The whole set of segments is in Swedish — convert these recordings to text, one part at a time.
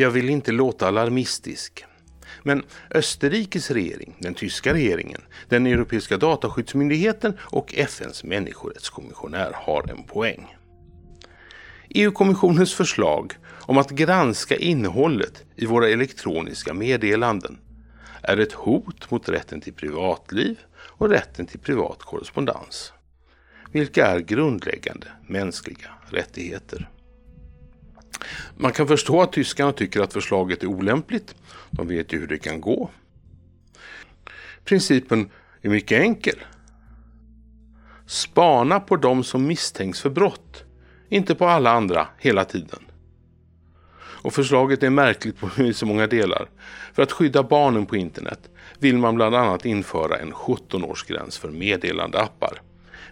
Jag vill inte låta alarmistisk. Men Österrikes regering, den tyska regeringen, den europeiska dataskyddsmyndigheten och FNs människorättskommissionär har en poäng. EU-kommissionens förslag om att granska innehållet i våra elektroniska meddelanden är ett hot mot rätten till privatliv och rätten till privat korrespondens, vilka är grundläggande mänskliga rättigheter. Man kan förstå att tyskarna tycker att förslaget är olämpligt. De vet ju hur det kan gå. Principen är mycket enkel. Spana på de som misstänks för brott, inte på alla andra hela tiden. Och förslaget är märkligt på så många delar. För att skydda barnen på internet vill man bland annat införa en 17-årsgräns för meddelandeappar,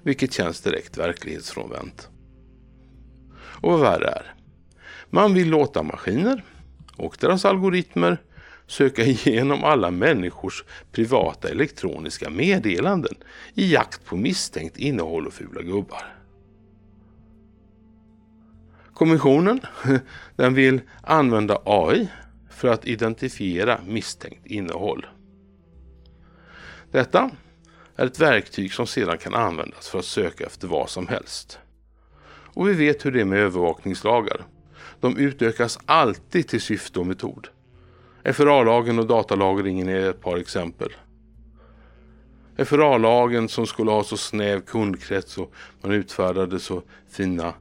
vilket känns direkt verklighetsfrånvänt. Och vad värre är, man vill låta maskiner och deras algoritmer söka igenom alla människors privata elektroniska meddelanden i jakt på misstänkt innehåll och fula gubbar. Kommissionen den vill använda AI för att identifiera misstänkt innehåll. Detta är ett verktyg som sedan kan användas för att söka efter vad som helst. Och vi vet hur det är med övervakningslagar. De utökas alltid till syfte och metod. FRA-lagen och datalagringen är ett par exempel. FRA-lagen som skulle ha så snäv kundkrets och man utfärdade så fina,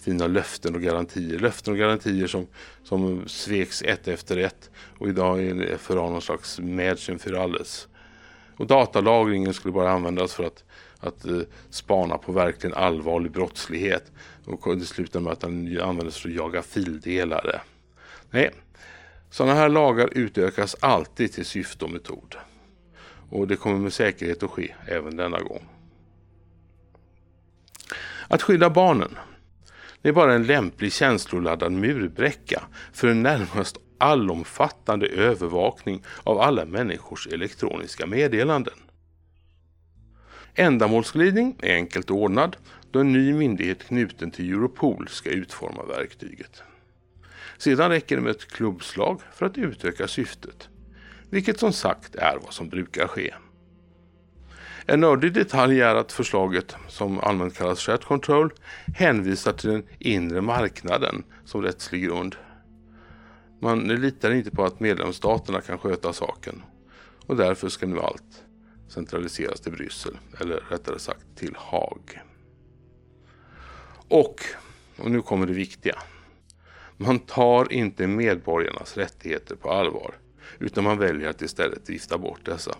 fina löften och garantier. Löften och garantier som, som sveks ett efter ett. Och idag är FRA någon slags Mädchen för alles. Och datalagringen skulle bara användas för att, att eh, spana på verkligen allvarlig brottslighet. Och det slutade med att den användes för att jaga fildelare. Nej, sådana här lagar utökas alltid till syfte och metod. Och det kommer med säkerhet att ske även denna gång. Att skydda barnen. Det är bara en lämplig känsloladdad murbräcka för en närmast allomfattande övervakning av alla människors elektroniska meddelanden. Ändamålsglidning är enkelt ordnad då en ny myndighet knuten till Europol ska utforma verktyget. Sedan räcker det med ett klubbslag för att utöka syftet, vilket som sagt är vad som brukar ske. En nördig detalj är att förslaget, som allmänt kallas shared control, hänvisar till den inre marknaden som rättslig grund. Man litar inte på att medlemsstaterna kan sköta saken och därför ska nu allt centraliseras till Bryssel, eller rättare sagt till Haag. Och, och nu kommer det viktiga. Man tar inte medborgarnas rättigheter på allvar utan man väljer att istället vifta bort dessa.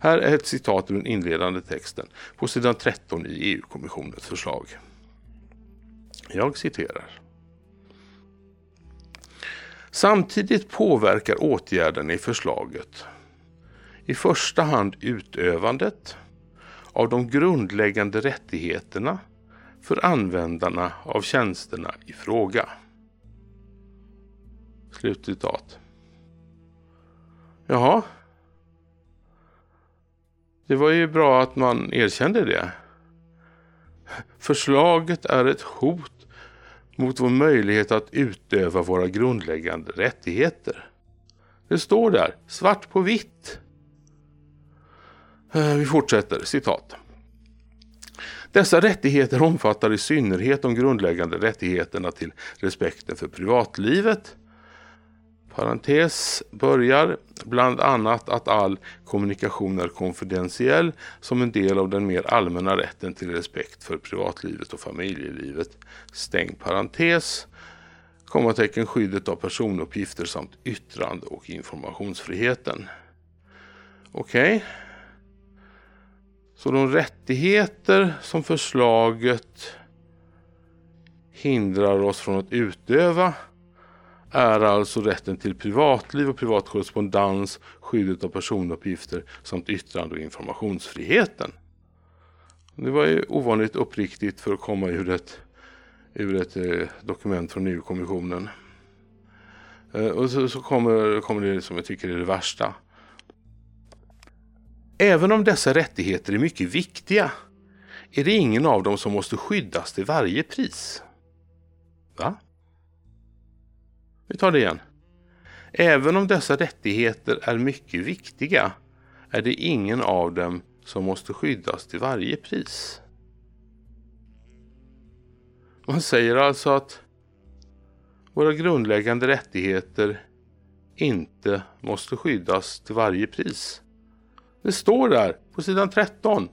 Här är ett citat ur den inledande texten på sidan 13 i EU-kommissionens förslag. Jag citerar. Samtidigt påverkar åtgärden i förslaget i första hand utövandet av de grundläggande rättigheterna för användarna av tjänsterna i fråga. Slutcitat. Jaha. Det var ju bra att man erkände det. Förslaget är ett hot mot vår möjlighet att utöva våra grundläggande rättigheter. Det står där, svart på vitt. Eh, vi fortsätter, citat. Dessa rättigheter omfattar i synnerhet de grundläggande rättigheterna till respekten för privatlivet, parentes börjar bland annat att all kommunikation är konfidentiell som en del av den mer allmänna rätten till respekt för privatlivet och familjelivet. Stäng parentes, kommatecken skyddet av personuppgifter samt yttrande och informationsfriheten. Okej. Okay. Så de rättigheter som förslaget hindrar oss från att utöva är alltså rätten till privatliv och privat korrespondens, skyddet av personuppgifter samt yttrande och informationsfriheten. Det var ju ovanligt uppriktigt för att komma ur ett, ur ett eh, dokument från EU-kommissionen. Eh, och så, så kommer, kommer det som jag tycker är det värsta. Även om dessa rättigheter är mycket viktiga är det ingen av dem som måste skyddas till varje pris. Va? Vi tar det igen. Även om dessa rättigheter är mycket viktiga är det ingen av dem som måste skyddas till varje pris. Man säger alltså att våra grundläggande rättigheter inte måste skyddas till varje pris. Det står där på sidan 13.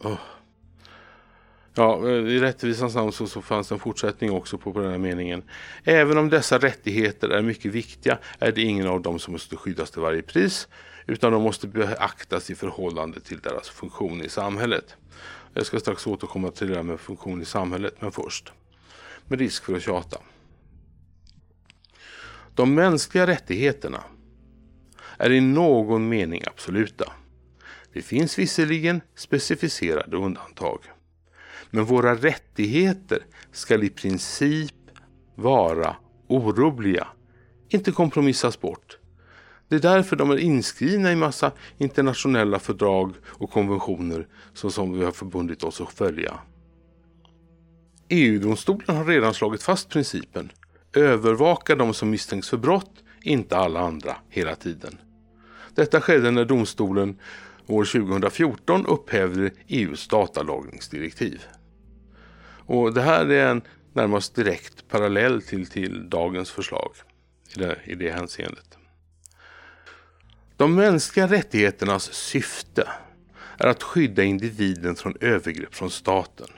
Oh. Ja, i rättvisans namn så, så fanns det en fortsättning också på, på den här meningen. Även om dessa rättigheter är mycket viktiga är det ingen av dem som måste skyddas till varje pris utan de måste beaktas i förhållande till deras funktion i samhället. Jag ska strax återkomma till det där med funktion i samhället, men först. Med risk för att tjata. De mänskliga rättigheterna är i någon mening absoluta. Det finns visserligen specificerade undantag. Men våra rättigheter ska i princip vara orubbliga, inte kompromissas bort. Det är därför de är inskrivna i massa internationella fördrag och konventioner som, som vi har förbundit oss att följa. EU-domstolen har redan slagit fast principen övervaka de som misstänks för brott, inte alla andra, hela tiden. Detta skedde när domstolen år 2014 upphävde EUs datalagringsdirektiv. Och det här är en närmast direkt parallell till, till dagens förslag i det, i det hänseendet. De mänskliga rättigheternas syfte är att skydda individen från övergrepp från staten.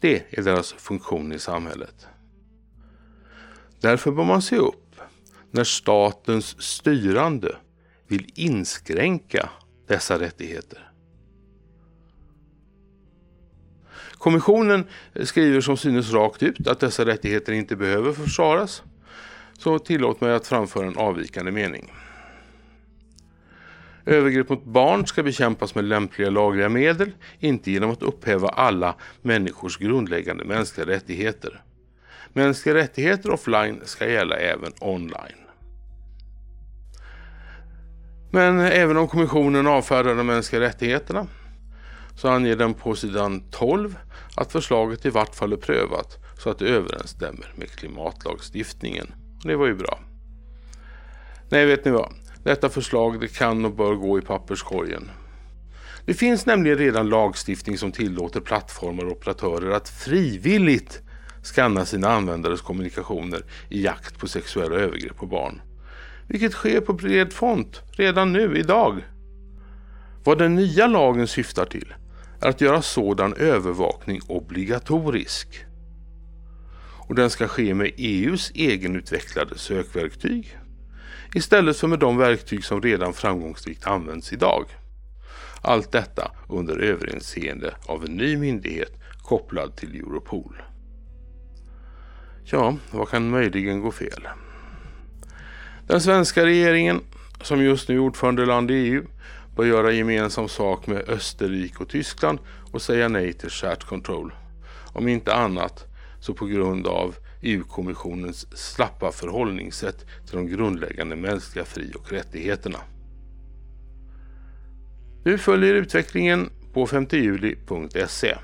Det är deras funktion i samhället. Därför bör man se upp när statens styrande vill inskränka dessa rättigheter. Kommissionen skriver som synes rakt ut att dessa rättigheter inte behöver försvaras. Så tillåt mig att framföra en avvikande mening. Övergrepp mot barn ska bekämpas med lämpliga lagliga medel, inte genom att upphäva alla människors grundläggande mänskliga rättigheter. Mänskliga rättigheter offline ska gälla även online. Men även om kommissionen avfärdar de mänskliga rättigheterna så anger den på sidan 12 att förslaget i vart fall är prövat så att det överensstämmer med klimatlagstiftningen. det var ju bra. Nej, vet ni vad? Detta förslag det kan och bör gå i papperskorgen. Det finns nämligen redan lagstiftning som tillåter plattformar och operatörer att frivilligt skanna sina användares kommunikationer i jakt på sexuella övergrepp på barn. Vilket sker på bred front redan nu, idag. Vad den nya lagen syftar till är att göra sådan övervakning obligatorisk. Och den ska ske med EUs egenutvecklade sökverktyg istället för med de verktyg som redan framgångsrikt används idag. Allt detta under överinseende av en ny myndighet kopplad till Europol. Ja, vad kan möjligen gå fel? Den svenska regeringen, som just nu är ordförandeland i EU, bör göra gemensam sak med Österrike och Tyskland och säga nej till shared control. Om inte annat så på grund av EU-kommissionens slappa förhållningssätt till de grundläggande mänskliga fri och rättigheterna. Du följer utvecklingen på 5juli.se.